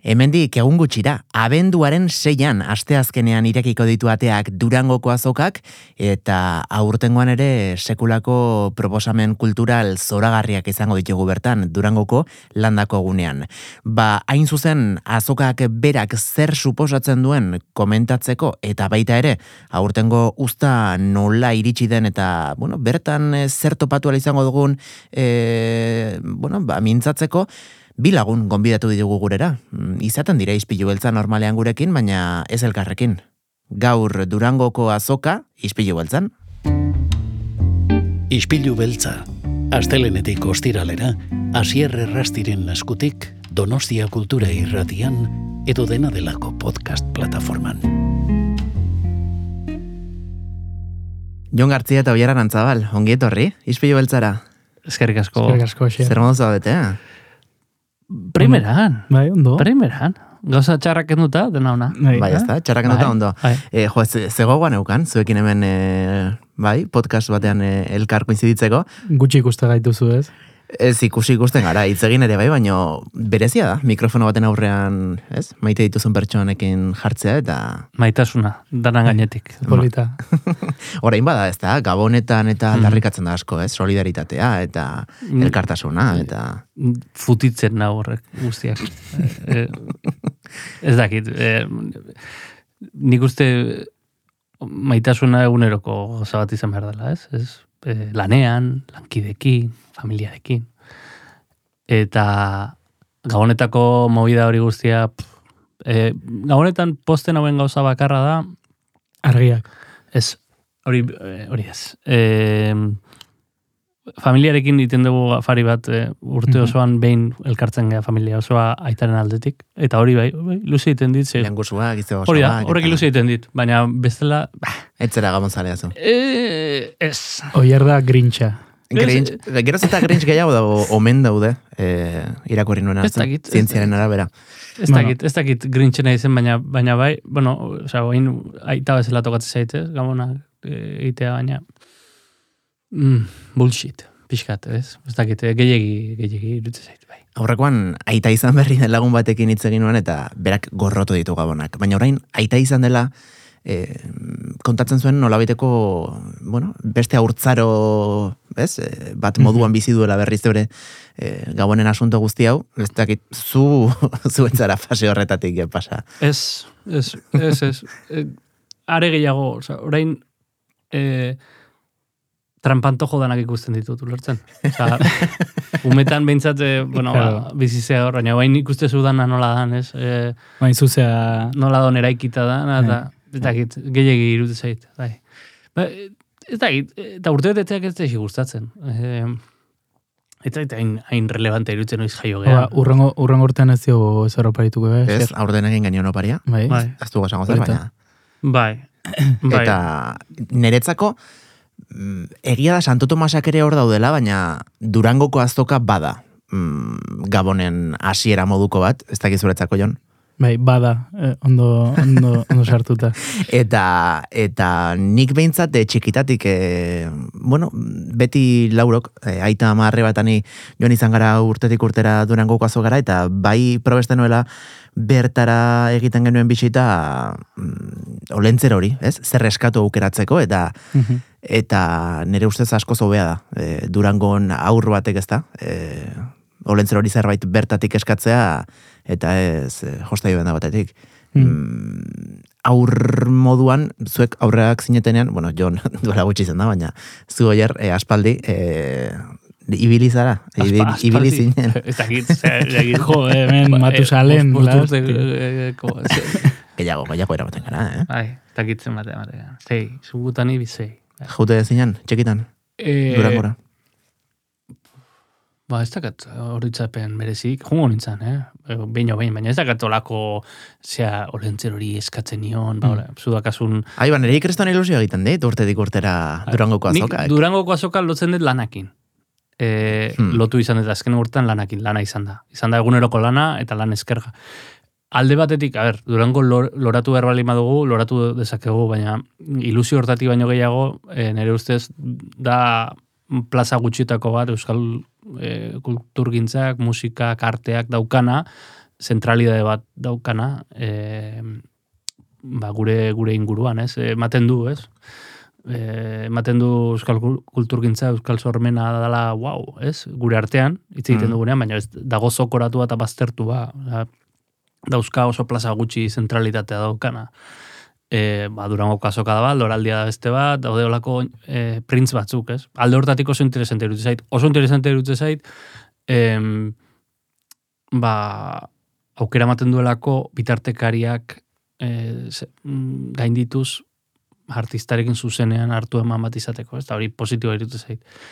Hemendik egun gutxira, abenduaren seian asteazkenean irekiko ditu ateak durangoko azokak, eta aurtengoan ere sekulako proposamen kultural zoragarriak izango ditugu bertan durangoko landako gunean. Ba, hain zuzen azokak berak zer suposatzen duen komentatzeko, eta baita ere, aurtengo usta nola iritsi den, eta, bueno, bertan eh, zer topatu izango dugun, e, bueno, ba, mintzatzeko, Bi lagun gonbidatu ditugu gurera. Mm, izaten dira izpilu beltza normalean gurekin, baina ez elkarrekin. Gaur Durangoko azoka, izpilu beltzan. Ispilu beltza. Astelenetik ostiralera, asier errastiren askutik, Donostia Kultura Irratian, edo dena delako podcast plataforman. Jon Gartzia eta Oiaran Antzabal, ongi etorri, izpilu beltzara. Eskerrik asko. Eskerrik asko, xe. Zer modu zaudete, eh? Primeran. Bai, ondo. Primeran. Gauza txarrak enduta, dena ona. Bai, Bai, ez da, txarrak Bai, ondo. bai. E, jo, ze, zegoagoan eukan, zuekin hemen, e, bai, podcast batean e, elkar koinziditzeko. Gutxi ikuste gaituzu ez. Ez ikusi ikusten gara, hitz egin ere bai, baino berezia da, mikrofono baten aurrean, ez? Maite dituzun pertsonekin jartzea eta Maitasuna, danan gainetik. Polita. orain bada, ez da, gabonetan eta Mhm. aldarrikatzen da asko, ez? Solidaritatea eta Mm. elkartasuna eta... Futitzen na horrek guztiak. e, ez dakit. E, nik uste maitasuna eguneroko gauza bat izan behar dela, ez? ez e, lanean, lankidekin, familiarekin. Eta gabonetako movida hori guztia, pff, e, gabonetan posten hauen gauza bakarra da, Argiak. Ez, hori, eh, hori ez. E, familiarekin egiten dugu afari bat e, urte Mhm. osoan behin elkartzen gea familia osoa aitaren aldetik. Eta hori bai, bai ilusi egiten dit. Ze, Lehengusua, gizte hori da, horrek ilusi egiten dit. Baina bestela, bah, Etzera gabon zalea zu. e, ez. Oier da grintxa. Grinch, geroz eta Grinch gehiago dago, omen daude, e, irakurri nuen ez zientziaren arabera. Ez dakit, ez dakit grintxena izen, baina, baina bai, bueno, osea, oin aita bezala tokatzen zaite, gamona egitea, baina mm, bullshit, pixkat, ez? Ez dakit, eh, gehiegi, gehiegi irutzen zait, bai. Aurrekoan aita izan berri den lagun batekin hitz egin nuen eta berak gorrotu ditu gabonak. Baina orain aita izan dela e, kontatzen zuen nolabiteko bueno, beste haurtzaro ez, e, bat moduan bizi duela berriz ere e, gabonen asunto guzti hau, ez dakit zu zuetzara fase horretatik eh, pasa. Ez, ez, ez, ez. E, are gehiago, oza, orain e, trampantojo danak ikusten ditut, ulertzen? Oza, umetan behintzat, e, bueno, Claro. ba, bizizea hor, baina bain ikuste zudana nola dan, ez? E, Bain zuzea... nola don eraikita da, eta ez dakit, gehiagi irute zait, bai. Ba, ez dakit, eta urte betetzeak ez da gustatzen. E, eta eta hain, hain relevante irutzen noiz jaio Oba, gehan. urrengo, urrengo urtean ez diogu ez erroparituko, eh? Ez, Zer? aurten egin gainion oparia, Bai. Bai, ez du gasango zer, Baita. baina. bai, bai. Eta niretzako egia da Santo Tomasak ere hor daudela, baina Durangoko azoka bada. Mm, Gabonen hasiera moduko bat, ez dakiz zuretzako jon. Bai, bada, eh, ondo, ondo, ondo sartuta. Eta, eta nik behintzat eh, txikitatik, e, bueno, beti laurok, e, aita amarre batani joan izan gara urtetik urtera durangoko azokara, eta bai probesten nuela bertara egiten genuen bisita mm, olentzer hori, ez? Zer eskatu aukeratzeko, eta Mhm. Eta nire ustez asko zobea da. E, Durangon aur batek ez da. E, olentzer hori zerbait bertatik eskatzea, eta ez e, jostai benda batetik. Mm. Mm, aur moduan, zuek aurreak zinetenean, bueno, Jon duela gutxi zen da, baina zu oier, e, aspaldi, e, ibili zara, Aspa- ibili zinen. Ez dakit. Jo, hemen Ba, eh, urte, eh, eh, ko- ze- Gehiago, gehiago eramaten gara, eh? Bai, ez dakit zenbat ematea. Sei, zugutan ibi Jute zinen, txekitan, Eh, durangora. Ba, ez dakat horitzapen merezik, jungo nintzen, eh? Eh, Behin behin, baina ez dakat olako, zea, olentzer hori eskatzen nion, ba, Mm. hola, zudakasun... Ai, ba, nire ikreston ilusio egiten dit, urtetik urtera durangoko Nik azokak. Durangoko azoka lotzen dut lanakin. E, Hmm. Lotu izan dut, azken urtean lanakin, lana izan da. Izan da eguneroko lana eta lan eskerga. Alde batetik, a ber, Durango lor, loratu behar bali badugu, loratu dezakegu, baina ilusio hortatik baino gehiago, e, nire ustez, da plaza gutxietako bat, euskal e, kulturgintzak, musikak, arteak daukana, zentralidade bat daukana, e, ba, gure gure inguruan, ez? Ematen du, ez? Ematen du euskal kul- kulturgintza, euskal sormena dela, wow, ez? Gure artean, hitz egiten Mm. dugunean, baina ez dago zokoratu eta baztertua. Ba, dauzka oso plaza gutxi zentralitatea daukana. E, ba, durango kasoka da bat, loraldia da beste bat, daude olako e, printz batzuk, ez? Alde hortatik oso interesante iruditzen zait. Oso interesante iruditzen zait, em, ba, aukera ematen duelako bitartekariak e, ze, mm, gaindituz artistarekin zuzenean hartu eman bat izateko, ez? Eta hori positiboa iruditzen zait.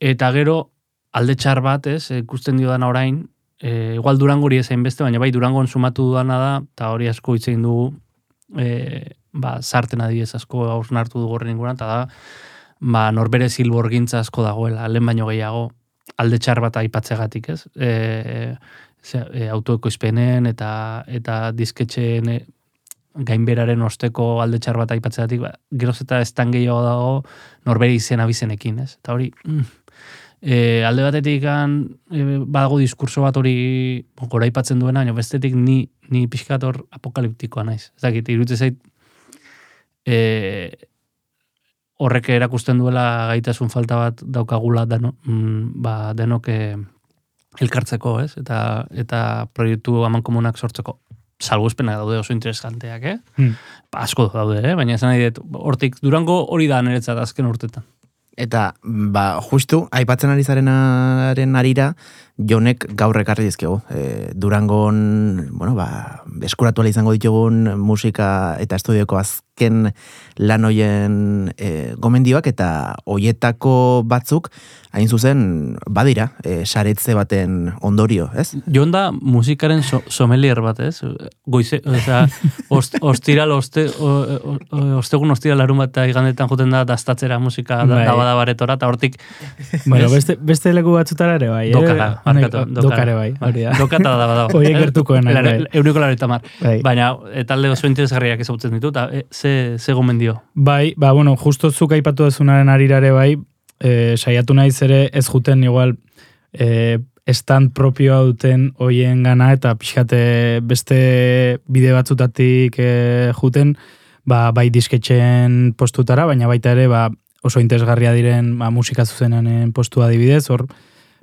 Eta gero, alde txar bat, ez, ikusten dio orain, e, igual Durango hori ezain beste, baina bai Durangon sumatu dudana da, eta hori asko hitz egin dugu, e, ba, sarten adibidez asko hausnartu dugu horren inguruan, eta da, ba, norbere zilborgintza asko dagoela, lehen baino gehiago, alde txar bat aipatzegatik, ez? E, ze, e, autoekoizpenen eta eta disketxeen e, gainberaren osteko alde txar bat aipatzegatik, ba, geroz eta estan gehiago dago norbere izen abizenekin, ez? Eta hori, mm, e, alde batetik an, e, badago diskurso bat hori gora aipatzen duena, baina bestetik ni, ni pixkat hor apokaliptikoa naiz. Ez dakit, iruditzen zait, e, horrek erakusten duela gaitasun falta bat daukagula dano, mm, ba, denok e, elkartzeko, ez? Eta, eta proiektu aman komunak sortzeko salguzpenak daude oso interesanteak, eh? Hmm. Ba, asko daude, eh? Baina esan nahi dut, hortik Durango hori da niretzat azken urtetan. Eta, ba, justu, aipatzen ari zarenaren arira, jonek gaur ekarri dizkegu. E, Durangon, bueno, ba, eskuratu izango ditugun musika eta estudioko azken lan hoien e, gomendioak eta hoietako batzuk, hain zuzen, badira, e, saretze baten ondorio, ez? Jon da musikaren so, somelier bat, ez? Goize, osea, ost, ostiral, oste, o, o, ostegun ostiral larun bat eta igandetan joten da dastatzera musika da, Bai. da badabaretora, eta hortik Bueno, beste, beste leku batzutara ere bai. eh? dokara, markatu. Dokare bai, hori da. Dokata da badago. Horiek gertukoenak, bai. Euniko laro mar. Bai. Baina, e, talde oso interesgarriak ezagutzen ditu, eta e, ze, ze gomendio. Bai, ba, bueno, justo zuk aipatu dezunaren arirare bai, e, saiatu naiz ere ez juten igual e, stand propioa duten hoien gana eta pixkate beste bide batzutatik e, juten, ba, bai disketxen postutara, baina baita ere ba, oso interesgarria diren ba, musika zuzenanen postua adibidez, hor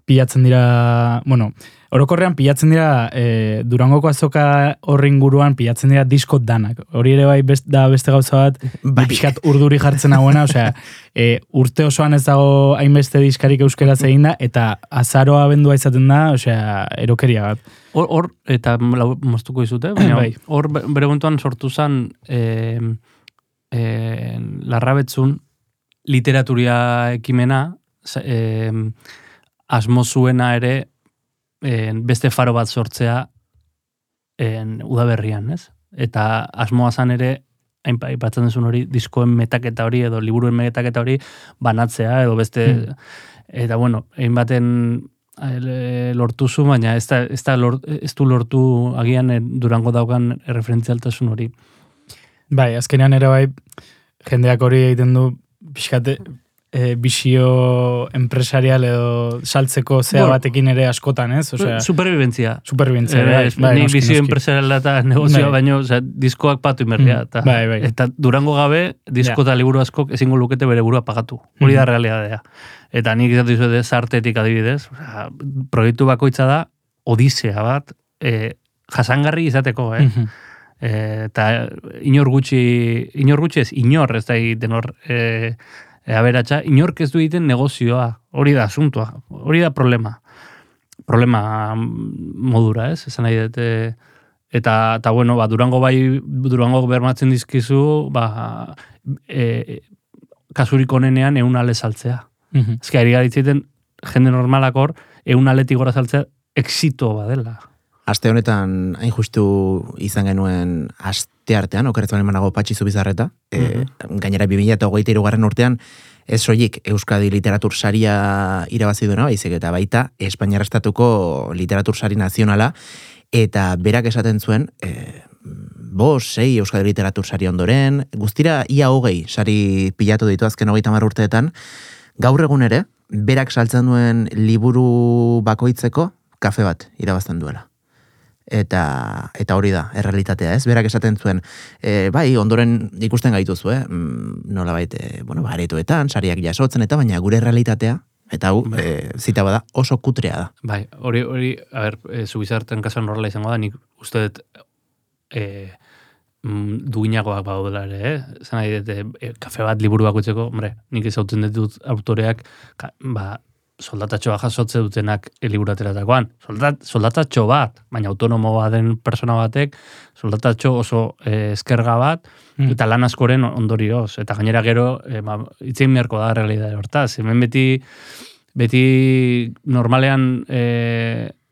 pilatzen dira, bueno, orokorrean pilatzen dira e, Durangoko azoka horri inguruan pilatzen dira disko danak. Hori ere bai best, da beste gauza bat, Bai. pixkat urduri jartzen hauena, osea, e, urte osoan ez dago hainbeste diskarik euskeraz egin da, eta azaroa abendua izaten da, osea, erokeria bat. Hor, hor eta lau, moztuko izute, baina Bai. hor be- bere momentuan sortu zen e, e, larrabetzun literaturia ekimena e, asmo zuena ere e, beste faro bat sortzea en, udaberrian, ez? Eta asmoa zan ere aipatzen duzun hori diskoen metaketa hori edo liburuen metaketa hori banatzea edo beste Hmm. eta bueno, egin baten eh, lortu zu, baina ez, da, ez, da lor, ez du lortu agian eh, durango daukan erreferentzialtasun hori. Bai, azkenean ere bai, jendeak hori egiten du, pixkate, e, bisio empresarial edo saltzeko zea Bueno. batekin ere askotan, ez? Osea, Superbibentzia. superbientzia, Eh, bai, bai, ni noski. enpresariala eta negozioa, Bai. baino, osea, diskoak patu inberria. Mm, Eta, bai, bai. eta durango gabe, disko eta liburu askok ezingo lukete bere burua pagatu. Hori da Mhm. realidadea. Eta nik izatu izuete zartetik adibidez, osea, proiektu bakoitza da, odisea bat, e, jasangarri izateko, eh? Mhm. E, eta inor gutxi, inor gutxi ez, inor ez da egiten hor e, e, aberatsa, inork ez du egiten negozioa, hori da asuntua, hori da problema. Problema mm, modura, ez? Esan nahi dut, e, eta, eta bueno, ba, Durango bai, Durango bermatzen dizkizu, ba, e, kasurik onenean eun ale saltzea. Mhm. Ez ari garitziten, jende normalak hor, eun aletik gora saltzea, exito badela. Aste honetan, hain justu izan genuen aste artean, okeretzen emanago patxi zubizarreta, e, gainera 2008 irugarren urtean, ez soilik Euskadi literatur saria irabazi duena, baizik eta baita Espainiar Estatuko literatur sari nazionala, eta berak esaten zuen, e, bos, sei Euskadi literatur sari ondoren, guztira ia hogei sari pilatu ditu azken hogeita hamar urteetan, gaur egun ere, berak saltzen duen liburu bakoitzeko kafe bat irabazten duela. Eta eta hori da, errealitatea, ez? Berak esaten zuen, e, bai, ondoren ikusten gaituzu, eh? Mm, nola baite, bueno, baretoetan, sariak jasotzen eta baina gure realitatea, eta hau, Bai. e, zita bada, oso kutrea da. Bai, hori, hori, a ber, e, zubizarten kasuan horrela izango da, nik uste dut e, mm, duinagoak badaudela ere, eh? Zan nahi dut, e, kafe bat liburu bakoitzeko, hombre, nik ezauten ditut autoreak, ka, ba, soldatatxoa jasotze dutenak e, liburu ateratakoan. Soldat, soldatatxo bat, baina autonomo bat den persona batek, soldatatxo oso e, eskerga bat, Mm. eta lan askoren ondorioz. Eta gainera gero, e, ba, itzein beharko da realidade hortaz. Hemen beti, beti normalean e,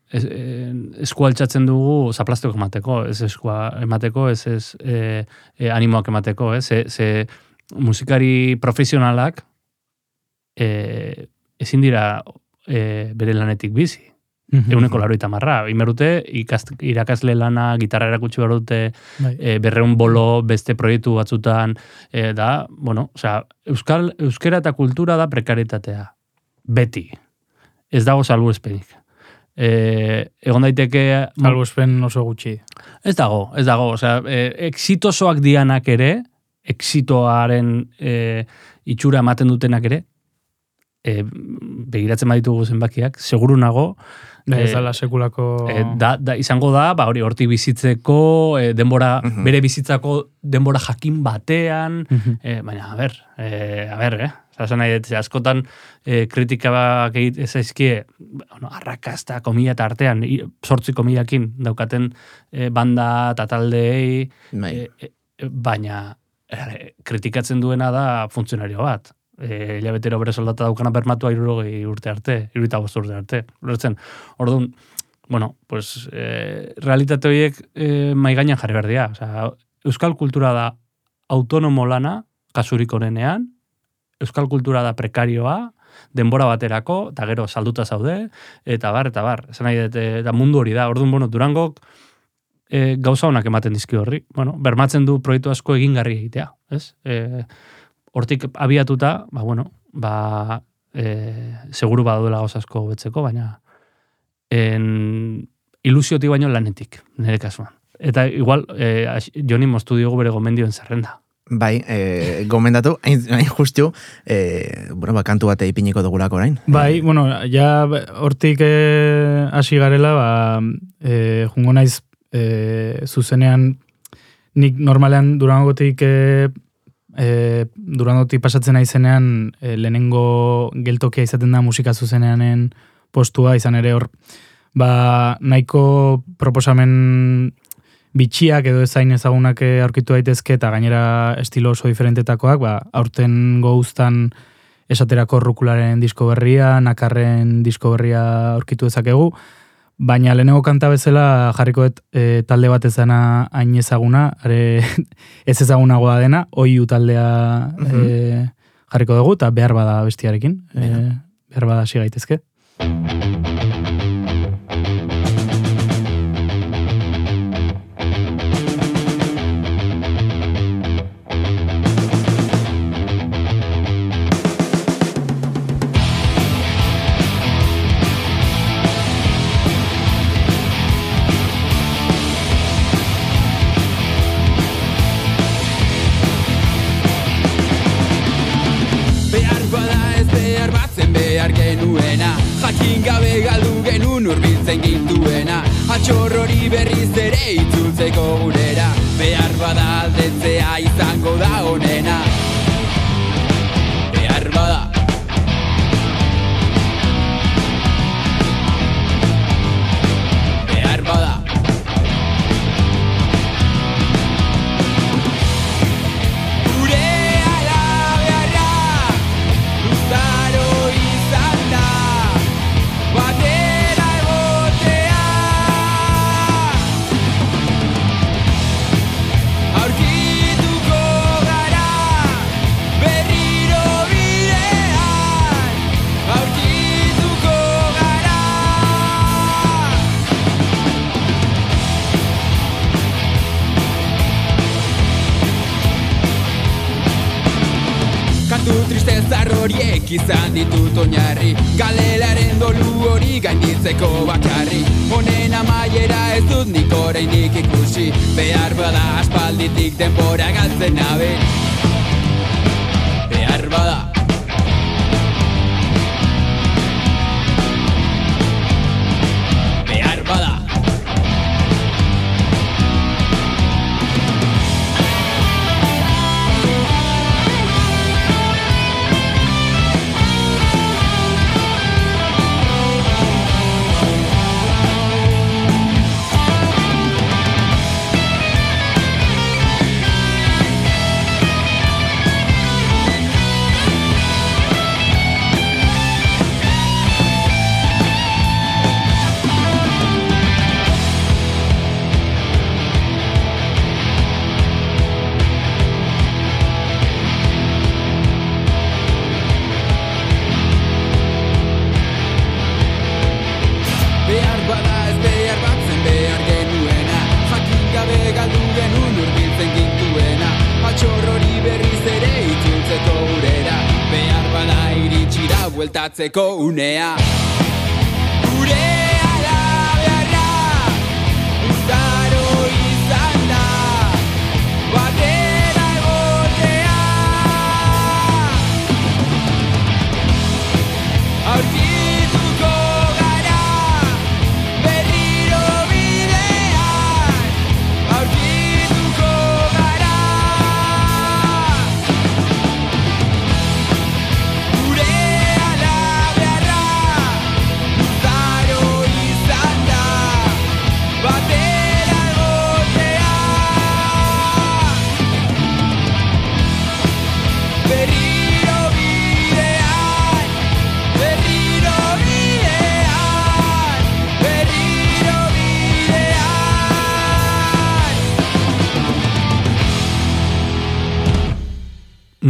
es, e, eskua altxatzen dugu zaplasteko emateko, ez eskua emateko, ez ez e, e, animoak emateko, ez? Ze, ze musikari profesionalak e, ezin dira e, bere lanetik bizi. Mhm. Euneko laroita marra. Imerute, ikast, irakasle lana, gitarra erakutsi behar dute, Bai. e, berreun bolo beste proiektu batzutan, e, da, bueno, osea, euskal, euskera eta kultura da prekaritatea. Beti. Ez dago salbuespenik. E, egon daiteke... Salbuespen oso gutxi. Ez dago, ez dago. Osea, e, exitosoak dianak ere, exitoaren e, itxura ematen dutenak ere, e, begiratzen baditugu zenbakiak, seguru nago, Da, Eh, ez dala sekulako... E, da, da, izango da, ba, hori hortik bizitzeko, e, denbora, Mhm. bere bizitzako denbora jakin batean, Mhm. e, baina, a ber, e, a ber, eh? Zasen nahi, dut, ze askotan e, kritikak egit ez aizkie, bueno, arrakasta komila eta artean, sortzi komilakin daukaten e, banda eta taldeei, Bai. e, e, baina e, kritikatzen duena da funtzionario bat. E, hilabetero bere soldata daukana bermatua irurogei urte arte, irurita bost urte arte. Lortzen, orduan, bueno, pues, e, realitate horiek e, maigainan jarri behar dira. Osea, euskal kultura da autonomo lana, kasurik onenean, euskal kultura da prekarioa, denbora baterako, eta gero salduta zaude, eta bar, eta bar. Esan nahi eta mundu hori da. Orduan, bueno, Durangok e, gauza honak ematen dizki horri. Bueno, bermatzen du proiektu asko egingarri egitea, ez? E, hortik abiatuta, ba, bueno, ba, e, seguru badaudela gauza asko betzeko, baina en, ilusiotik baino lanetik, nire kasuan. Eta igual, e, as- Joni moztu diogu bere gomendioen zerrenda. Bai, e, gomendatu, hain, hain justu, e, bueno, ba, kantu bate ipiniko dugulako orain. Bai, bueno, ja hortik eh, hasi garela, ba, eh, jungo naiz eh, zuzenean nik normalean durangotik eh, eh, durangotik pasatzen naizenean eh, lehenengo geltokia izaten da musika zuzeneanen postua, izan ere hor ba, nahiko proposamen bitxiak edo ezain ezagunak eh, aurkitu daitezke eta gainera estilo oso diferentetakoak, ba, aurten goztan esaterako rukularen disko berria, nakarren disko berria aurkitu dezakegu, baina lehenengo kanta bezala jarriko dut e, talde bat ezana hain ezaguna, are ez ezagunagoa dena, oiu taldea Mhm. e, jarriko dugu, eta behar bada bestiarekin, e, behar bada hasi gaitezke. Urbiltzen gintuena. Atxorrori berriz ere itzultzeko gurera Behar bada aldetzea izango da onena oinarri Galelaren dolu hori gainditzeko bakarri. Honen amaiera ez dut nik orainik ikusi. Behar bada aspalditik denbora galtzen nabe Go, unea.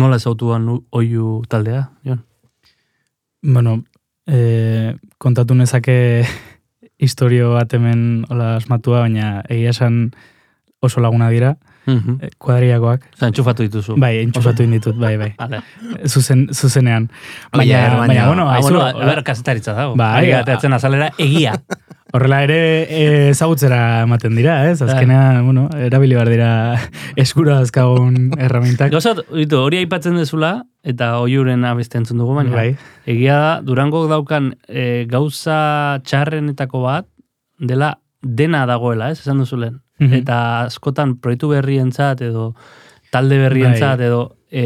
Nola ezautuan oiu taldea, Jon? Bueno, e, kontatu nezake historio bat hemen hola asmatua, baina egia esan oso laguna dira, Mhm. e, kuadriakoak. Osa, entxufatu dituzu. Bai, entxufatu inditut, bai, bai. Zuzen, zuzenean. Baina, baina- baina, bueno, Ah, aizu, bueno, hola- eber kazetaritza dago. Bai, Ari a- ateatzen azalera, egia. horrela ere ezagutzera ematen dira, ez? Azkenean, bueno, erabili behar dira eskura azkagun erramintak. Gauzat, ditu, hori aipatzen dezula, eta oiuren abeste entzun dugu, baina Bai. egia da, Durango daukan e, gauza txarrenetako bat, dela dena dagoela, ez, esan duzulen. Mhm. Eta askotan proiektu berrientzat edo talde berrientzat Bai. edo e,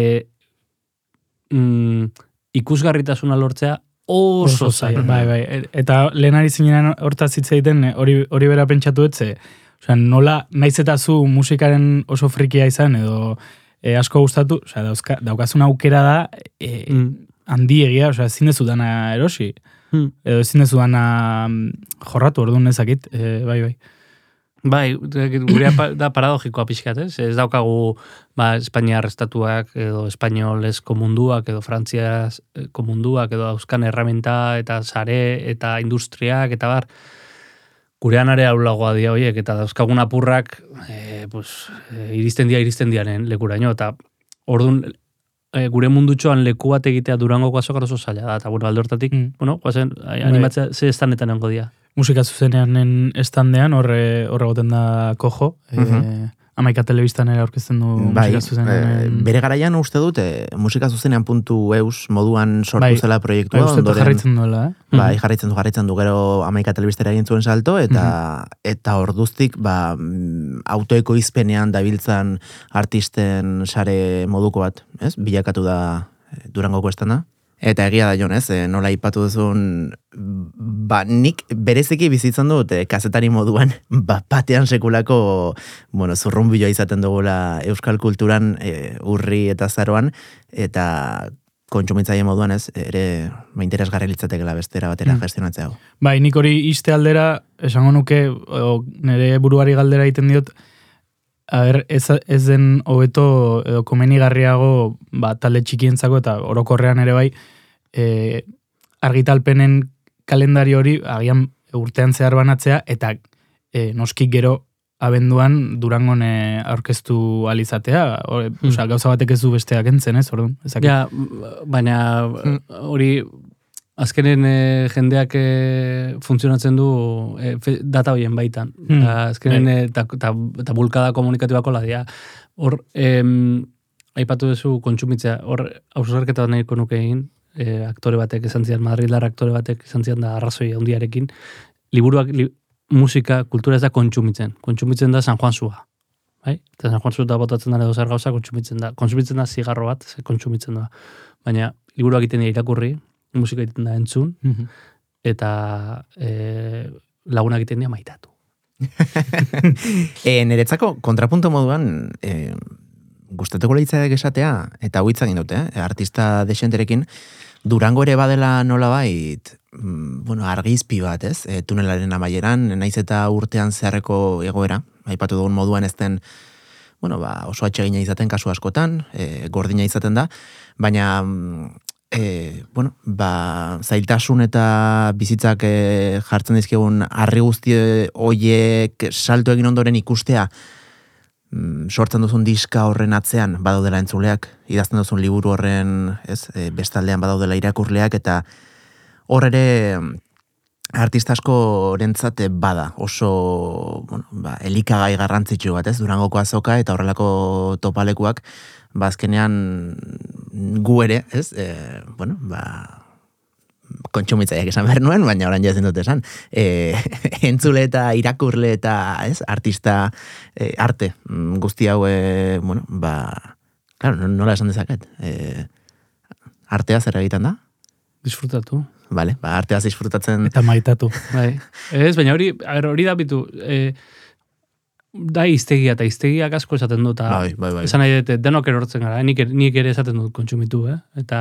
mm, ikusgarritasuna lortzea oso, zaila. Bai, bai. E- Eta lehenari zinean hortaz hitz egiten e, hori, hori bera pentsatu etze. Osea, nola, naiz eta zu musikaren oso frikia izan edo e, asko gustatu, osea, dauzka, daukazun aukera da e, Mm. handiegia, osea, ezin dezu dana erosi. Mm. Edo ezin dezu dana mm, jorratu, orduan ezakit, e, bai, bai. Bai, gure da paradogikoa pixkat, ez? Ez daukagu ba, Espainiar estatuak edo espainolezko munduak edo frantziazko munduak edo dauzkan erramenta eta sare eta industriak eta bar. Gurean are aulagoa dia horiek eta dauzkagun apurrak e, pues, e, iristen dia iristen diaren lekuraino eta ordun e, gure mundutxoan leku bat egitea durangoko azokar oso zaila da eta bueno, alde hortatik, Mm. bueno, guazen, animatzea ze estanetan nengo dia. Musika zuzenean estandean, horre, horre goten da kojo. E, Mhm. amaika telebistan ere aurkezten du Bai, musika zuzenean. eh, bere garaian uste dut, eh, musika zuzenean puntu eus moduan sortu Bai, zela bai, proiektua, uste dut ondoren, jarraitzen duela, eh? bai, jarraitzen du, jarraitzen du, gero amaika telebistera egin zuen salto, eta eta orduztik, ba, mm, autoeko izpenean dabiltzan artisten sare moduko bat, ez? Bilakatu da eh, Durangoko estanda. Eta egia da, Jon, ez? eh, Nola ipatu duzun, ba, nik bereziki bizitzen dut eh, kazetari moduan, ba, batean sekulako, bueno, zurrunbiloa izaten dugula euskal kulturan eh, urri eta zaroan, eta kontsumitzaile moduan, ez? Ere, ba, interesgarri litzatekela bestera batera Mm. gestionatzea. Bai, nik hori iste aldera, esango nuke, o, nire buruari galdera egiten diot, a ber, ez, ez den hobeto edo komenigarriago ba, talde txikientzako eta orokorrean ere bai, e, argitalpenen kalendario hori agian urtean zehar banatzea eta e, noski gero abenduan Durangon aurkeztu alizatea, Or, Hmm. osea, gauza batek ez du besteak entzen, ez, orduan? Ja, baina hori azkenen eh, jendeak eh, funtzionatzen du eh, fe- data horien baitan. Hmm. Ta azkenen eh, ta, ta, ta bulkada komunikatibako ladia. Hor, em, aipatu duzu kontsumitzea, hor hausarketa bat nahiko nuke egin, eh, aktore batek esan zian, Madridar aktore batek esan zian da arrazoi handiarekin, liburuak, li, musika, kultura ez da kontsumitzen. Kontsumitzen da San Juan Zua. Bai? Eta San Juan Zua botatzen da edo zer gauza kontsumitzen da. Kontsumitzen da zigarro bat, ze kontsumitzen da. Baina liburuak egiten dira irakurri, musika egiten da entzun, Mhm. eta e, lagunak egiten dira maitatu. E, niretzako kontrapunto moduan, e, gustatuko leitzak esatea, eta hau egin dute, eh? artista desenterekin, Durango ere badela nolabait, mm, bueno, argizpi bat, ez? E, tunelaren amaieran, naiz eta urtean zeharreko egoera, aipatu dugun moduan ez den, bueno, ba, oso atsegina izaten kasu askotan, e, gordina izaten da, baina mm, e, bueno, ba, zailtasun eta bizitzak e, jartzen dizkigun harri guzti hoiek salto egin ondoren ikustea mm, sortzen duzun diska horren atzean badaudela entzuleak, idazten duzun liburu horren, ez, e, bestaldean badaudela irakurleak eta hor ere mm, artista askorentzat bada oso bueno, ba, elikagai garrantzitsu bat, ez, Durangoko azoka eta horrelako topalekuak ba, azkenean gu ere, ez, e, bueno, ba, kontsumitzaileak esan behar nuen, baina orain jazen dut esan, e, entzule eta irakurle eta, ez, artista, e, arte, mm, guzti hau, e, bueno, ba, claro, no- nola esan dezaket, e, artea zer egiten da? Disfrutatu. Vale, ba, arteaz disfrutatzen, Eta maitatu. Bai. Ez, baina hori, a ber, hori da bitu, e, da iztegia, eta iztegiak asko esaten dut, bai, bai, bai. esan nahi dut, denok erortzen gara, eh? nik, er- nik ere esaten dut kontsumitu, eh? eta,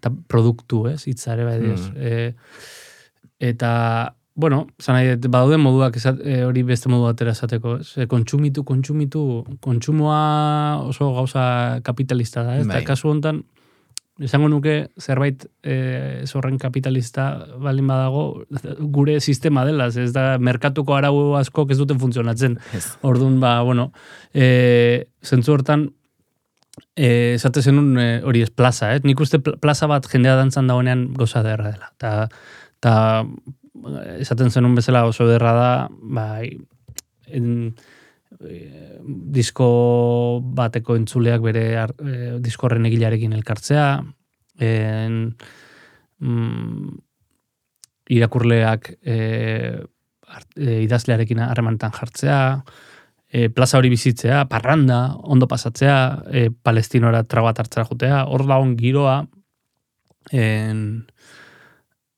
eta produktu, ez, hitza ere bai. Mm. E, eta, bueno, esan nahi dut, badaude moduak esat, e, hori beste modu batera esateko, ez? E, kontsumitu, kontsumitu, kontsumoa oso gauza kapitalista da, ez? Bai. Eta kasu hontan, esango nuke zerbait e, ez horren kapitalista baldin badago gure sistema dela, ez da merkatuko arau askok ez duten funtzionatzen. Ez. Orduan, ba, bueno, e, zentzu hortan, e, esate zenun e, hori ez plaza, eh? nik uste pl- plaza bat jendea dantzan dagoenean goza derra dela. Ta, ta esaten zenun bezala oso derra da, bai, en, e, disko bateko entzuleak bere ar, e, diskorren egilarekin elkartzea, en, mm, irakurleak e, art- e, idazlearekin harremantan jartzea, e, plaza hori bizitzea, parranda, ondo pasatzea, e, palestinora trago bat hartzera jutea, hor dagoen giroa, en,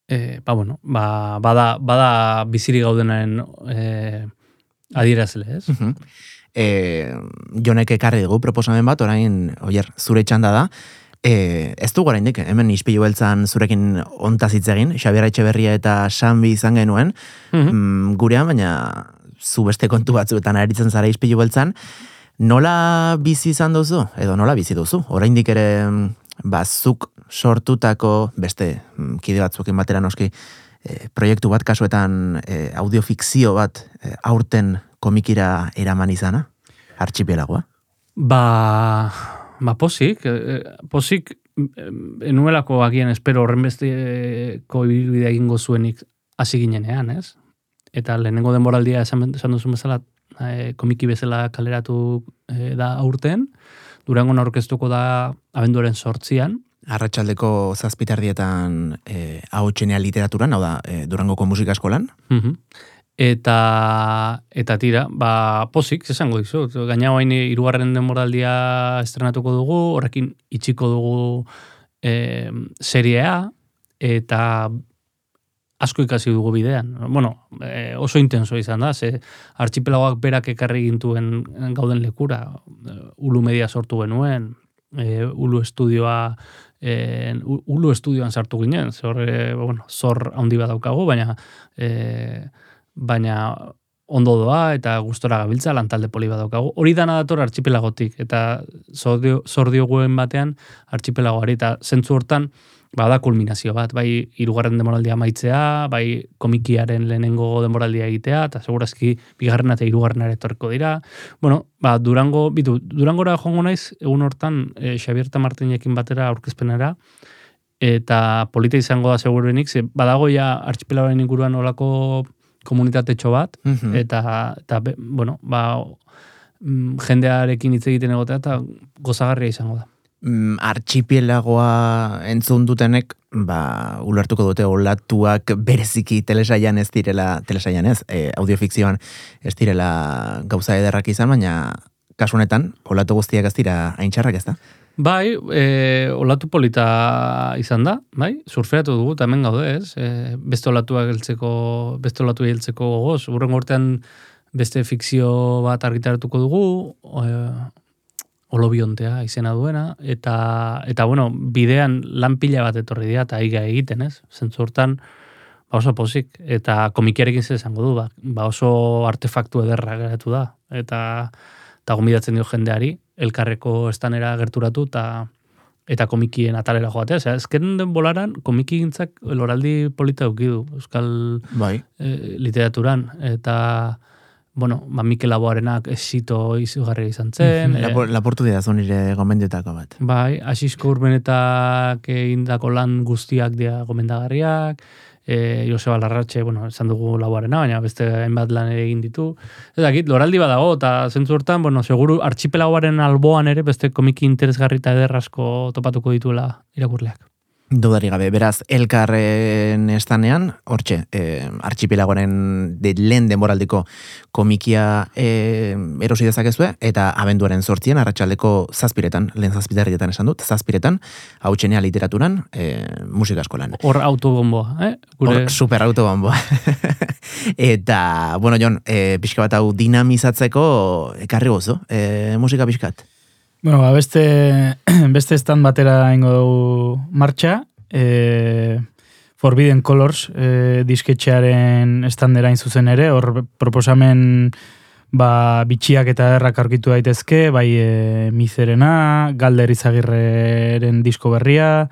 e, ba, bueno, ba, bada, bada biziri gaudenaren e, adierazle, ez? Mhm. E, jonek ekarri dugu proposamen bat, orain, oier, zure txanda da, e, ez du oraindik hemen ispilu beltzan zurekin ontaz hitz egin, Xabier Etxeberria eta Sanbi izan genuen, mm, gurean, baina zu beste kontu batzuetan aritzen zara ispilu beltzan, nola bizi izan duzu, edo nola bizi duzu, oraindik ere mm, bazuk sortutako beste mm, kide batzuekin batera noski e, proiektu bat kasuetan e, audiofikzio bat e, aurten komikira eraman izana, artxipelagoa. Ba, ba posik, posik enuelako agian espero horren besteko ibilbidea egingo zuenik hasi ginenean, ez? Eta lehenengo denboraldia esan, esan duzun bezala, eh, komiki bezala kaleratu eh, da aurten, Durangon aurkeztuko da abenduaren sortzian, Arratxaldeko zazpitardietan e, hautsenea literaturan, hau da, e, Durangoko musika eskolan. Mhm. Eta, eta tira, ba, posik, esango dizut. Gaina hain irugarren denboraldia estrenatuko dugu, horrekin itxiko dugu e, seriea, eta asko ikasi dugu bidean. Bueno, e, oso intenso izan da, ze artxipelagoak berak ekarri gintuen gauden lekura. Ulu media sortu genuen, e, Ulu estudioa e, Ulu estudioan sartu ginen, ze e, bueno, zor handi bat daukagu, baina e, baina ondo doa eta gustora gabiltza lantalde poli bat daukagu. Hori dana dator artxipelagotik eta zor dio- zor dioguen batean artxipelagoari eta zentzu hortan bada kulminazio bat, bai hirugarren demoraldia amaitzea, bai komikiaren lehenengo demoraldia egitea, eta segurazki bigarrena eta hirugarrena ere etorriko dira. Bueno, ba, Durango, bitu, Durangora joango naiz, egun hortan, e, Xabier eta Martinekin batera aurkezpenera, eta polita izango da segurenik, ze badago ja archipelagoaren inguruan olako komunitatetxo bat, Mhm. eta, eta be- bueno, ba, mm, jendearekin hitz egiten egotea, eta gozagarria izango da. Mm, entzun dutenek, ba, ulertuko dute olatuak bereziki telesaian ez direla, telesaian ez, e, audiofikzioan ez direla gauza ederrak izan, baina kasu honetan, olatu guztiak ez dira aintxarrak ez da? Bai, e, olatu polita izan da, bai, surfeatu dugu, eta hemen gaude, ez? E, beste olatuak heltzeko, beste olatu heltzeko gogoz, urren gortean beste fikzio bat argitaratuko dugu, e, olobiontea izena duena, eta, eta bueno, bidean lan pila bat etorri dira, eta aiga egiten, ez? Zentzu hortan, ba oso pozik, eta komikiarekin zer esango du, ba, ba oso artefaktu ederra geratu da, eta eta gomidatzen dio jendeari, elkarreko estanera gerturatu, eta eta komikien atalera joatea. Osea, ezken den bolaran, komiki gintzak loraldi polita eukidu, euskal Bai. e, literaturan, eta bueno, ba, Mikel Laboarenak esito izugarria izan zen, e, Lapor, laportu dira nire gomendiotako bat. Bai, asisko urbenetak egindako lan guztiak dira gomendagarriak, e, Joseba Larratxe, bueno, esan dugu lauarena, baina beste hainbat lan ere egin ditu. Ez dakit, loraldi badago, eta zentzu hortan, bueno, seguru archipelagoaren alboan ere beste komiki interesgarri eta ederrasko topatuko dituela irakurleak. Dudari gabe, beraz, elkarren estanean, hortxe, e, archipelagoaren de lehen denboraldiko komikia e, erosi dezakezue, eta abenduaren sortzien, arratsaldeko zazpiretan, lehen zazpitarrietan esan dut, zazpiretan, hau txenea literaturan, e, musika eskolan. Hor autobomboa, eh? Gure, Hor, super autobomboa. eta, bueno, Jon, e, pixka bat hau dinamizatzeko ekarri gozo, e, musika pixkat. Bueno, ba, beste, beste stand batera ingo dugu martxa. E, Forbidden Colors e, disketxearen standera zuzen ere, hor proposamen ba, bitxiak eta errak aurkitu daitezke, bai e, Mizerena, Galder Izagirreren disko berria,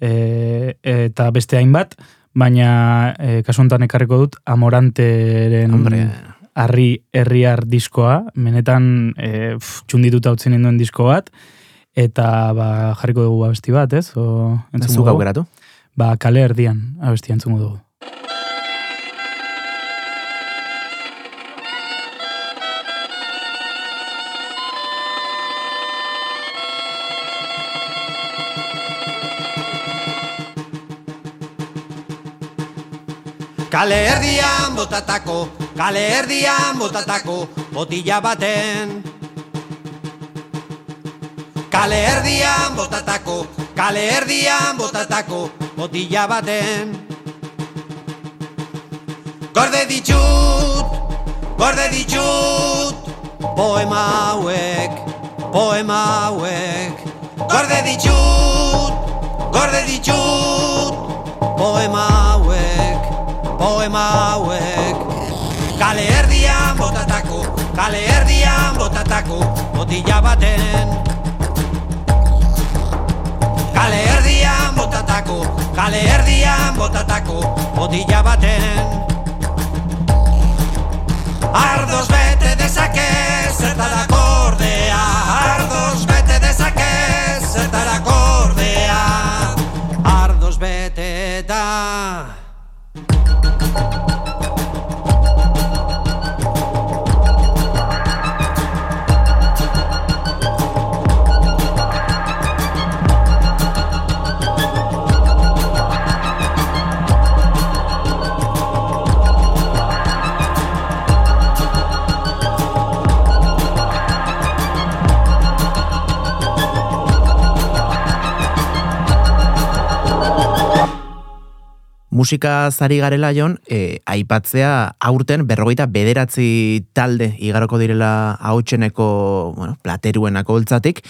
e, eta beste hainbat, baina e, kasu honetan ekarriko dut Amoranteren Hombre, harri herriar diskoa, menetan e, pf, txundituta utzen duen disko bat, eta ba, jarriko dugu abesti bat, ez? O, zuk aukeratu. Ba, kale erdian abesti entzungo dugu. Kale erdian botatako, kale erdian botatako, botila baten. Kale erdian botatako, kale erdian botatako, botila baten. Gorde ditut, gorde ditut, poema hauek, poema hauek. Gorde ditut, gorde ditut, poema hauek, poema hauek. Kale erdian botatako, kale erdian botatako, botila baten. Kale erdian botatako, kale erdian botatako, botila baten. Ardoz bete dezake zertarako ordea, ardoz bete dezake zertarako Musika zari garela jon, e, aipatzea aurten berrogeita bederatzi talde igaroko direla hautseneko, bueno, plateruenako holtzatik,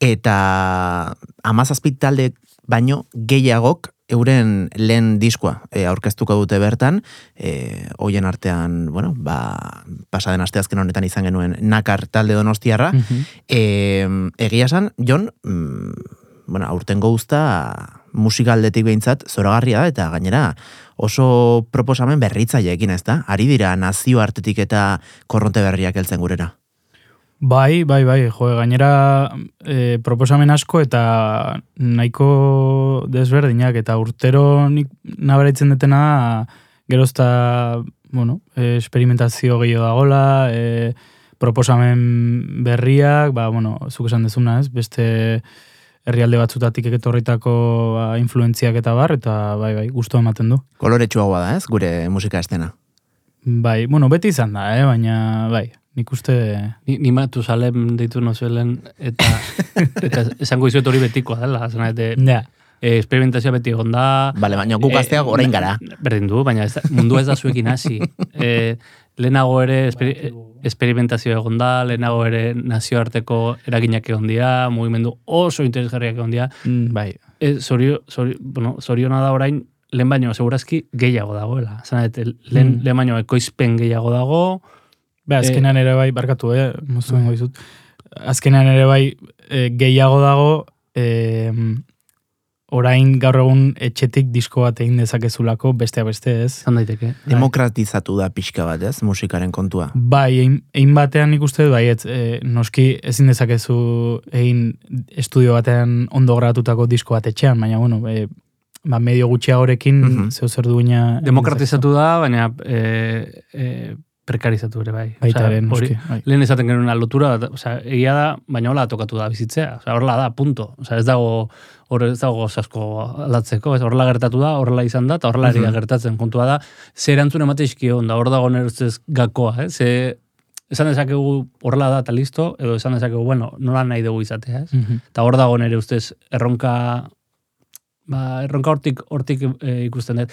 eta amazazpit talde baino gehiagok euren lehen diskoa e, aurkeztuko dute bertan, e, hoien artean, bueno, ba, pasaden asteazken honetan izan genuen nakar talde donostiarra, Mhm. e, egia esan, Jon, mm, bueno, aurtengo guzta musikaldetik behintzat zoragarria da eta gainera oso proposamen berritzaileekin ez da? Ari dira nazio artetik eta korronte berriak heltzen gurera. Bai, bai, bai, jo, gainera e, proposamen asko eta nahiko desberdinak eta urtero nik nabaritzen detena gerozta, bueno, e, esperimentazio gehiago dagola, e, proposamen berriak, ba, bueno, zuk esan dezuna, ez, beste herrialde batzutatik etorritako ba, influentziak eta bar, eta bai, bai, gusto ematen du. Koloretsuagoa da ez, gure musika estena. Bai, bueno, beti izan da, eh? baina, bai, nik uste... Ni, ni matu salem deitu nozuelen, eta, eta esango izuet hori betikoa dela, zena, de, Ja, e, esperimentazioa beti egon da. Bale, baina guk gazteak Eh, orain gara. Berdin du, baina ez da, mundu ez da zuekin hasi. E, lehenago ere esperi, esperimentazioa egon da, lehenago ere nazioarteko eraginak egon dira, mugimendu oso interesgarriak egon dira. mm, bai, E, zorio, zorio, bueno, zoriona da orain, lehen baino, segurazki gehiago dagoela. Zena, et, lehen, Mm. lehen baino, ekoizpen gehiago dago, Be, azkenean ere bai, barkatu, eh, moztu bengo dizut. Azkenean ere bai, e, gehiago dago, e, orain gaur egun etxetik disko bat egin dezakezulako, bestea beste ez. zan daiteke. Demokratizatu da pixka bat ez, musikaren kontua. Bai, egin, egin batean nik uste dut, bai, ez, e, noski ezin dezakezu egin estudio batean ondo gratutako disko bat etxean, baina, bueno, e, ba, medio gutxiagorekin mm Mhm. -hmm. zeu zer duina... Demokratizatu da, baina e, e, prekarizatu ere bai. Baita ere, noski. Bai. lehen esaten genuen lotura, osea, egia da, baina hola tokatu da bizitzea. Osea, horrela da, punto. Osea, ez dago hor ez dago asko aldatzeko, ez horrela gertatu da, horrela izan da, eta horrela da Mhm. gertatzen. Kontua da, ze erantzun emate da hor dago nire ustez gakoa, eh? Ze, esan dezakegu horrela da eta listo, edo esan dezakegu, bueno, nola nahi dugu izatea, ez? Mhm. Eta hor dago nire ustez erronka ba, erronka hortik, hortik e, ikusten dut.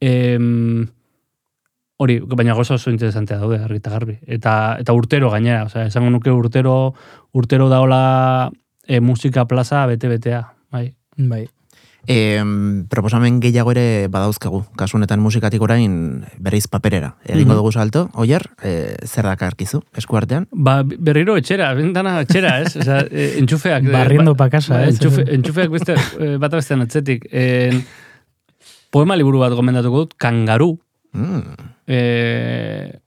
Em, hori, baina gozo oso interesantea daude, argi eta garbi. Eta, eta urtero gainera, osea, esango nuke urtero, urtero daola e, musika plaza bete-betea, bai. Bai. E, proposamen gehiago ere badauzkagu. Kasu honetan musikatik orain berriz paperera. Egingo Mhm. dugu salto, oier, e, zer dakarkizu, eskuartean? Ba, berriro etxera, bentana etxera, ez? Osea, e, entxufeak. e, Barriendo ba- pa casa, ba, ez? Entxufe, entxufeak beste, e, bat bestean atzetik. En, poema liburu bat gomendatuko dut, kangaru, Mm. E,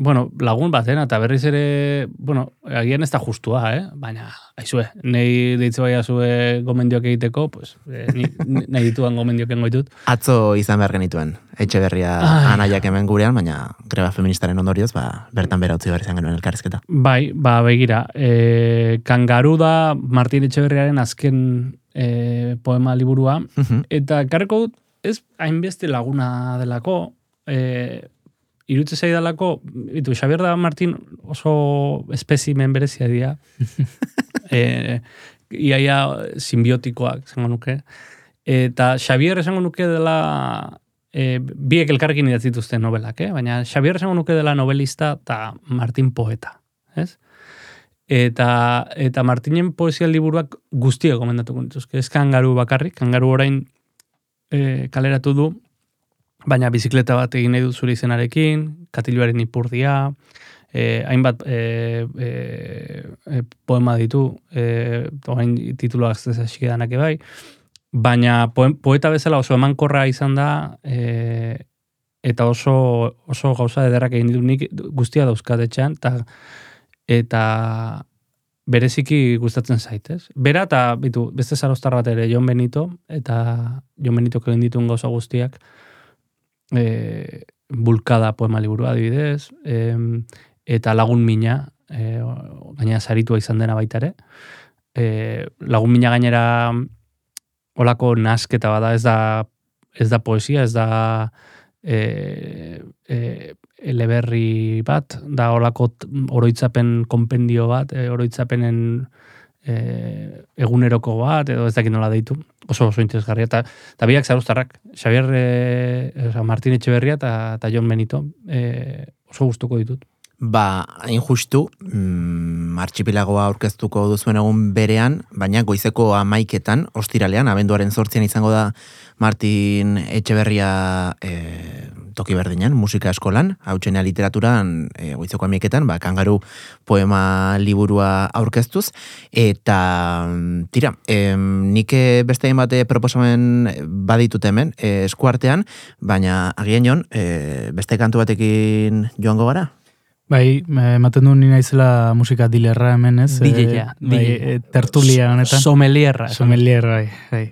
bueno, lagun batena, eta berriz ere, bueno, agian ez da justua, eh? baina, aizue, nei deitze bai azue gomendioak egiteko, pues, e, ni, nahi dituan gomendioak engo ditut. Atzo izan behar genituen, etxe berria Ai. anaiak hemen gurean, baina greba feministaren ondorioz, ba, bertan bera utzi behar izan genuen elkarrizketa. Bai, ba, begira, e, kangaru da Martin Etxeberriaren azken e, poema liburua, Mhm. eta karreko dut, ez hainbeste laguna delako, e, irutze zaidalako, bitu, Xabier da Martin oso espezimen berezia dira, e, iaia simbiotikoak, zango nuke, eta Xabier esango nuke dela e, biek elkarrekin idatzituzten novelak, eh? baina Xabier esango nuke dela novelista eta Martin poeta, ez? Eta, eta Martinen poesia liburuak guztiak gomendatuko nituzke. Ez kangaru bakarrik, kangaru orain e, kaleratu du, baina bizikleta bat egin nahi du zure izenarekin, katiluaren ipurdia, e, hainbat e, e, e, poema ditu, e, orain tituluak ez danak bai, baina poeta bezala oso emankorra izan da, e, eta oso, oso gauza ederrak egin ditu nik guztia dauzkat etxean, eta eta bereziki gustatzen zaitez. Bera eta bitu, beste zarostar bat ere Jon Benito, eta Jon Benito egin dituen gauza guztiak, e, bulkada poema liburu adibidez, e, eta lagun mina, e, gaina saritua izan dena baita ere. E, lagun mina gainera olako nasketa bada, ez da, ez da poesia, ez da e, e, eleberri bat, da olako oroitzapen konpendio bat, e, oroitzapenen e, eguneroko bat, edo ez dakit nola deitu, oso oso interesgarria, eta eta biak zaruztarrak, Xavier e, oza, Martin Etxeberria eta, eta Jon Benito, e, oso gustuko ditut. Ba, hain justu, mm, archipilagoa aurkeztuko duzuen egun berean, baina goizeko amaiketan, ostiralean, abenduaren sortzian izango da Martin Etxeberria e, toki berdinean, musika eskolan, hautsenea literaturan, e, goizeko amaiketan, ba, kangaru poema liburua aurkeztuz, eta mm, tira, e, nik beste bate proposamen baditut hemen, e, eskuartean, baina agian jon, e, beste kantu batekin joango gara? Bai, ematen du nina izela musika dilerra hemen, ez? Dileia, e, bai, e, tertulia honetan. Somelierra. Somelierra, bai, bai.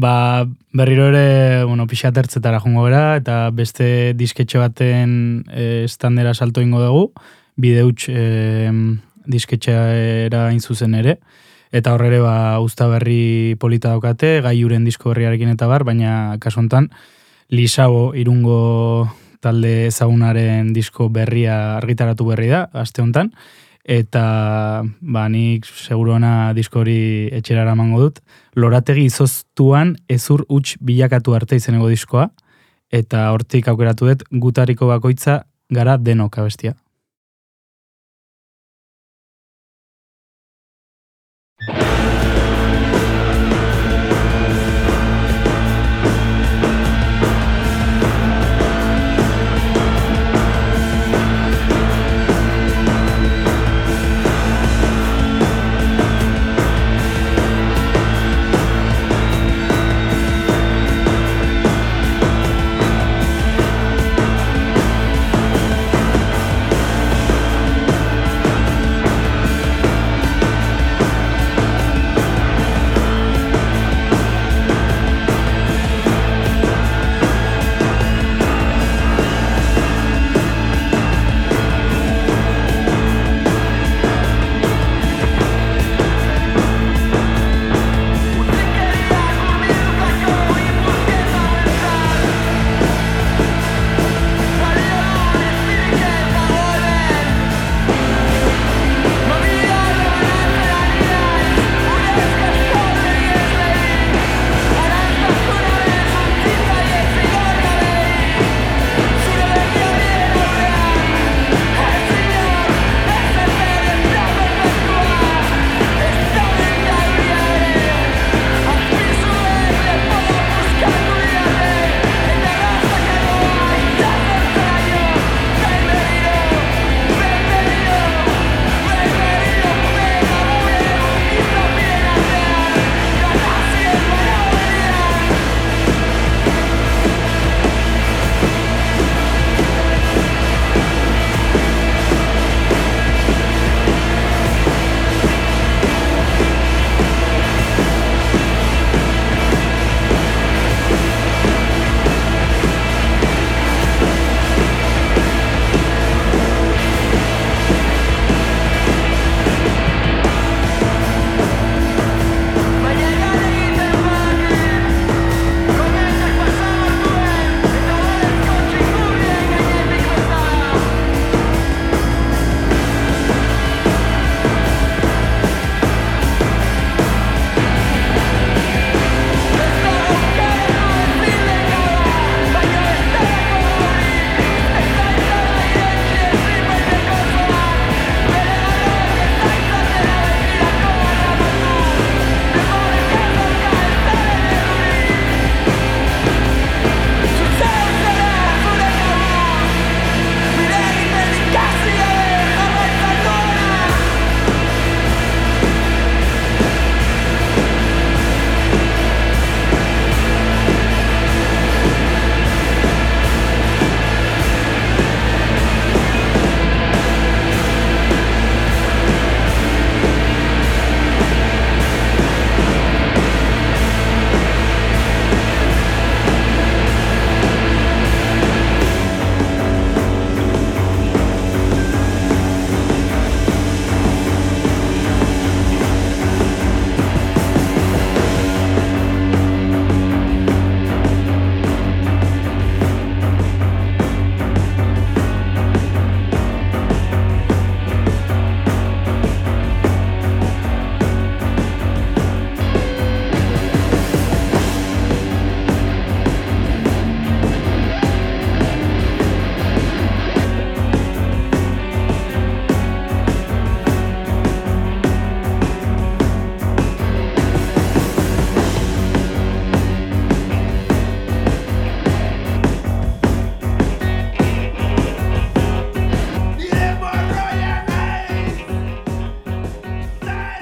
Ba, berriro ere, bueno, pixat ertzetara jongo gara, eta beste disketxe baten e, standera salto ingo dugu, bideuts e, disketxera zuzen ere, eta horre ba, usta berri polita daukate, gai uren disko berriarekin eta bar, baina kasontan, Lisabo irungo talde ezagunaren disko berria argitaratu berri da, aste honetan, eta ba, nik seguruena diskori etxerara mango dut. Lorategi izoztuan ezur huts bilakatu arte izeneko diskoa, eta hortik aukeratu dut gutariko bakoitza gara denok abestia.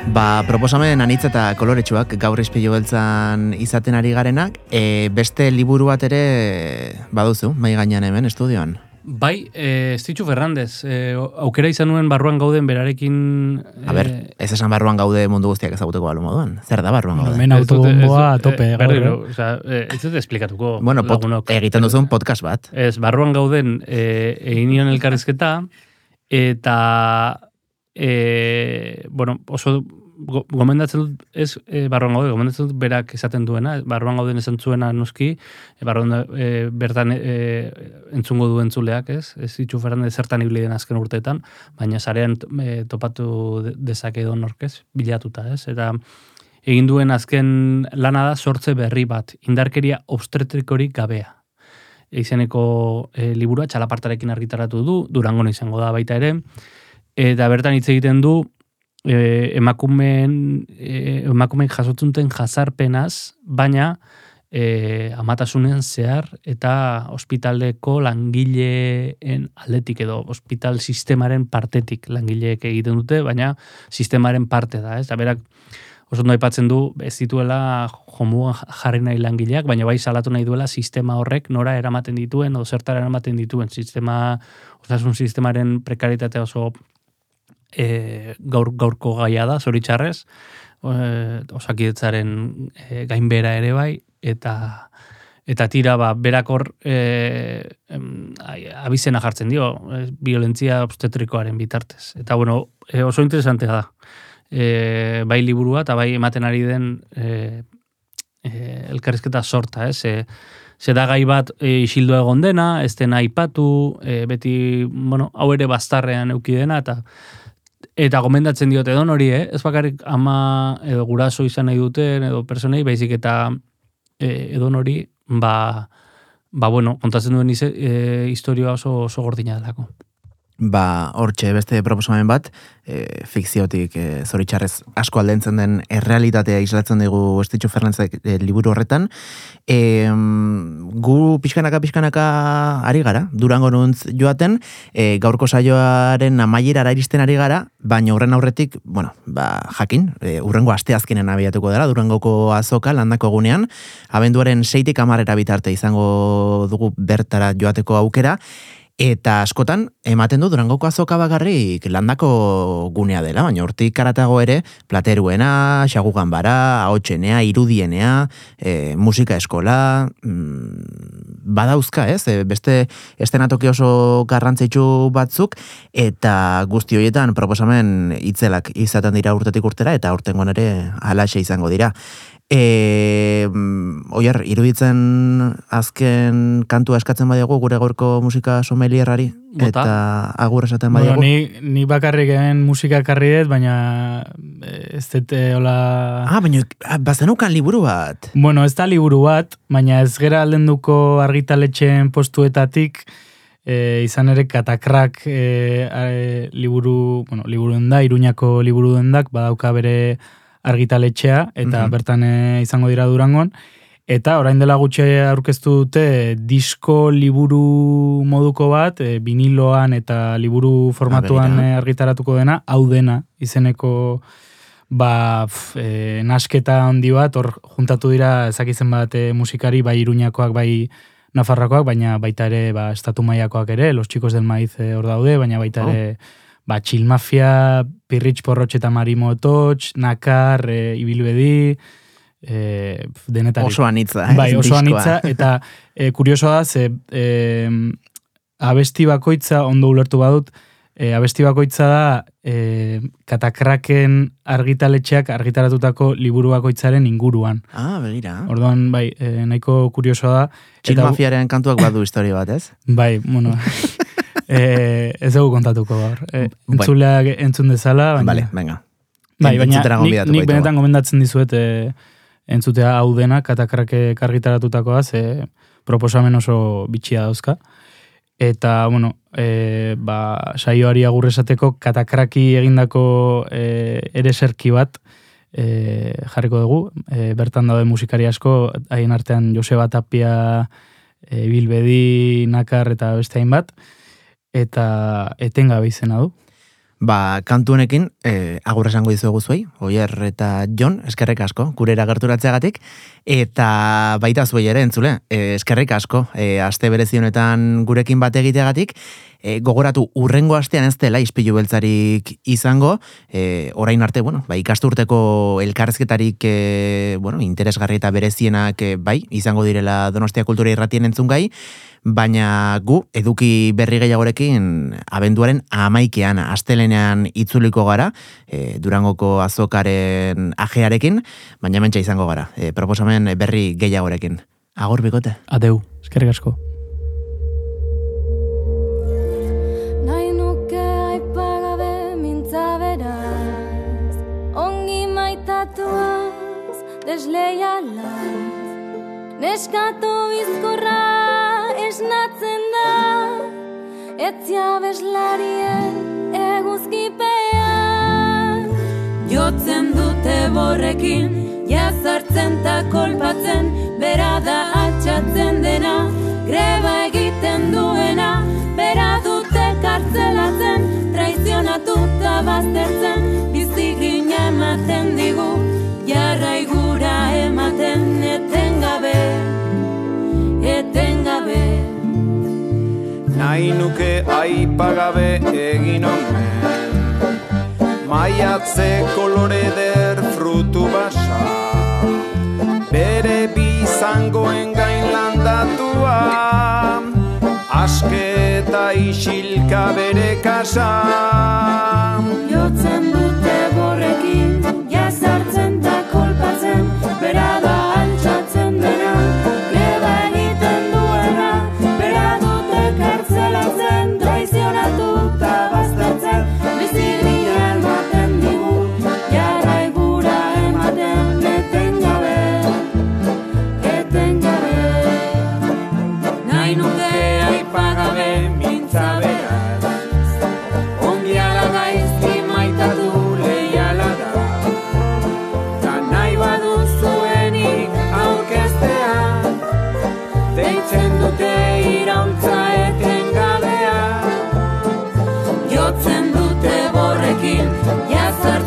Ba, proposamen anitz eta koloretsuak gaur izpilu beltzan izaten ari garenak, e, beste liburu bat ere baduzu, mai gainean hemen, estudioan. Bai, e, Estitxu Ferrandez, e, aukera izan nuen barruan gauden berarekin... A ber, ez esan barruan gaude mundu guztiak ezaguteko balu moduan. Zer da barruan gaude? Hemen autobomboa tope. Eh, gaur, berriro, eh? osea, e, ez dut esplikatuko Bueno, pot, lagunok. egiten duzun podcast bat. Ez, barruan gauden e, egin nion elkarrizketa, eta e, bueno, oso go, gomendatzen dut, ez e, barruan gaude, gomendatzen dut berak esaten duena, barruan gauden esan zuena noski, e, barruan e, bertan e, entzungo du entzuleak, ez? Ez ditxu Fernandez zertan ibili den azken urteetan, baina sarean e, topatu de- dezake edo norkez, bilatuta, ez? Eta egin duen azken lana da sortze berri bat, indarkeria obstetrikorik gabea izeneko e, liburua txalapartarekin argitaratu du, durangon izango da baita ere, eta bertan hitz egiten du e, emakumeen, e, emakumeen jasotzunten jazarpenaz, baina e, amatasunean zehar eta ospitaleko langileen aldetik edo ospital sistemaren partetik langileek egiten dute, baina sistemaren parte da, ez? Eta berak oso ondo aipatzen du ez dituela jomuan jarri nahi langileak, baina bai salatu nahi duela sistema horrek nora eramaten dituen edo zertara eramaten dituen sistema, osasun sistemaren prekaritatea oso e, gaur, gaurko gaia da, zoritxarrez, e, osakidetzaren e, gainbera ere bai, eta eta tira ba, berakor e, em, abizena jartzen dio, e, violentzia obstetrikoaren bitartez. Eta bueno, e, oso interesantea da. E, bai liburua eta bai ematen ari den e, e, elkarrizketa sorta, ez? E, ze da gai bat e, isildu egon dena, ez dena aipatu, e, beti, bueno, hau ere bastarrean euki dena, eta eta gomendatzen diote edon hori, eh? ez bakarrik ama edo guraso izan nahi duten, edo personei, baizik eta e, edon hori, ba, ba bueno, kontatzen duen ize, e, historia oso, oso gordina delako. Ba, hortxe beste proposamen bat, e, fikziotik e, zoritxarrez asko aldentzen den errealitatea islatzen dugu Estitxu Fernandezek e, liburu horretan. E, gu pixkanaka pixkanaka ari gara, durango nuntz joaten, e, gaurko saioaren amaierara iristen ari gara, baina horren aurretik, bueno, ba, jakin, e, urrengo asteazkenen abiatuko dela, durangoko azoka landako egunean, abenduaren seitik amarrera bitarte izango dugu bertara joateko aukera, Eta askotan, ematen du Durangoko azoka bakarrik landako gunea dela, baina hortik karatago ere, plateruena, xagugan bara, ahotsenea, irudienea, e, musika eskola, mm, badauzka, ez? E, beste estenatoki oso garrantzitsu batzuk, eta guzti horietan proposamen itzelak izaten dira urtetik urtera, eta urtengoan ere alaxe izango dira. E, oier, iruditzen azken kantua eskatzen badiago gure gaurko musika somelierrari eta agur esaten Bueno, badiago. ni, ni bakarrik hemen musika karri dut, baina eh, ez dut eh, hola... Ah, baina ah, bazenukan liburu bat. Bueno, ez da liburu bat, baina ez gera aldenduko argitaletxeen postuetatik, e, izan ere katakrak e, e, liburu, bueno, liburu da, iruñako liburu dendak, badauka bere argitaletxea, eta Mhm. bertan e, izango dira durangon, eta orain dela gutxe aurkeztu dute disko liburu moduko bat, e, viniloan eta liburu formatuan e, argitaratuko dena, hau dena, izeneko ba, pf, e, nasketa handi bat, hor juntatu dira ezakizen bat e, musikari, bai iruñakoak, bai nafarrakoak, baina baita ere ba, estatu maiakoak ere, los chicos del maiz e, hor daude, baina baita Oh. Ba, txilmafia, pirritx porrotx eta marimo ototx, nakar, e, ibilbedi, e, pf, denetarik. Oso anitza, eh? Bai, oso anitza, eta e, kuriosoa da, ze e, abesti bakoitza, ondo ulertu badut, e, abesti bakoitza da e, katakraken argitaletxeak argitaratutako liburu bakoitzaren inguruan. Ah, begira. Orduan, bai, e, nahiko kuriosoa da. Txil mafiaren kantuak badu historia bat, ez? Bai, bueno, e, ez dugu kontatuko gaur. E, entzuleak entzun dezala, baina... Vale, venga. Bai, baina nik, nik benetan gomendatzen dizuet e, entzutea hau dena, katakrake kargitaratutakoa, ze proposamen oso bitxia dauzka. Eta, bueno, e, ba, saioari agur esateko katakraki egindako e, ere serki bat e, jarriko dugu. E, bertan daude musikari asko, haien artean Joseba Tapia, e, Bilbedi, Nakar eta beste hainbat. Eta etengabe izena du. Ba, kantu honekin, e, agur esango dizuegu zuei, Oier eta Jon, eskerrik asko, kurera gerturatzeagatik, eta baita zuei ere entzule, e, eskerrik asko, e, aste berezi honetan gurekin bat egiteagatik, e, gogoratu urrengo astean ez dela ispilu beltzarik izango, e, orain arte, bueno, ba, ikasturteko elkarrezketarik e, bueno, interesgarri eta berezienak e, bai, izango direla Donostia Kultura irratien entzun gai, baina gu eduki berri gehiagorekin abenduaren amaikean astelenean itzuliko gara, e, durangoko azokaren ajearekin, baina mentxa izango gara, e, proposamen berri gehiagorekin. Agor bikote. Adeu, eskerrik asko. Desleialaz Neskatu bizkorra esnatzen da Etzia beslarien eguzkipean Jotzen dute borrekin, jazartzen ta kolpatzen, bera da altxatzen dena, greba egiten duena, bera dute kartzelatzen, traizionatuta baztertzen, bizigrina ematen digu, jarraigura ematen etengabe. Nahi nuke aipagabe egin omen. Maiatze kolore der frutu basa. Bere bizangoen gain landatua. Aske eta isilka bere kasa. Jotzen dute borrekin, borrekin Jazartzen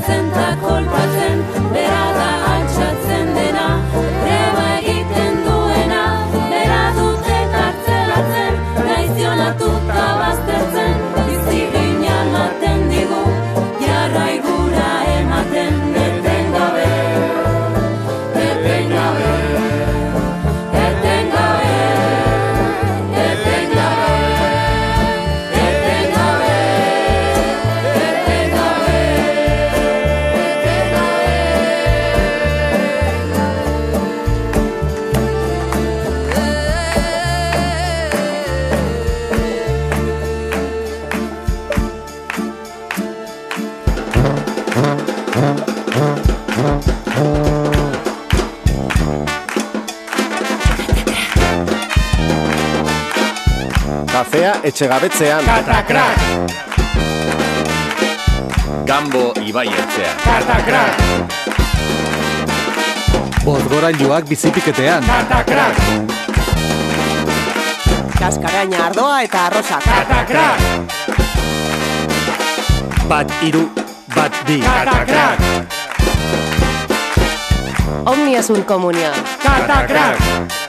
etxegabetzean. Katakrak! Gambo ibai etxean. Katakrak! Bozgorailuak bizipiketean. Katakrak! Kaskaraina ardoa eta arrosak. Katakrak! Bat iru, bat bi. Katakrak! Omnia Azul Komunia. Katakrak!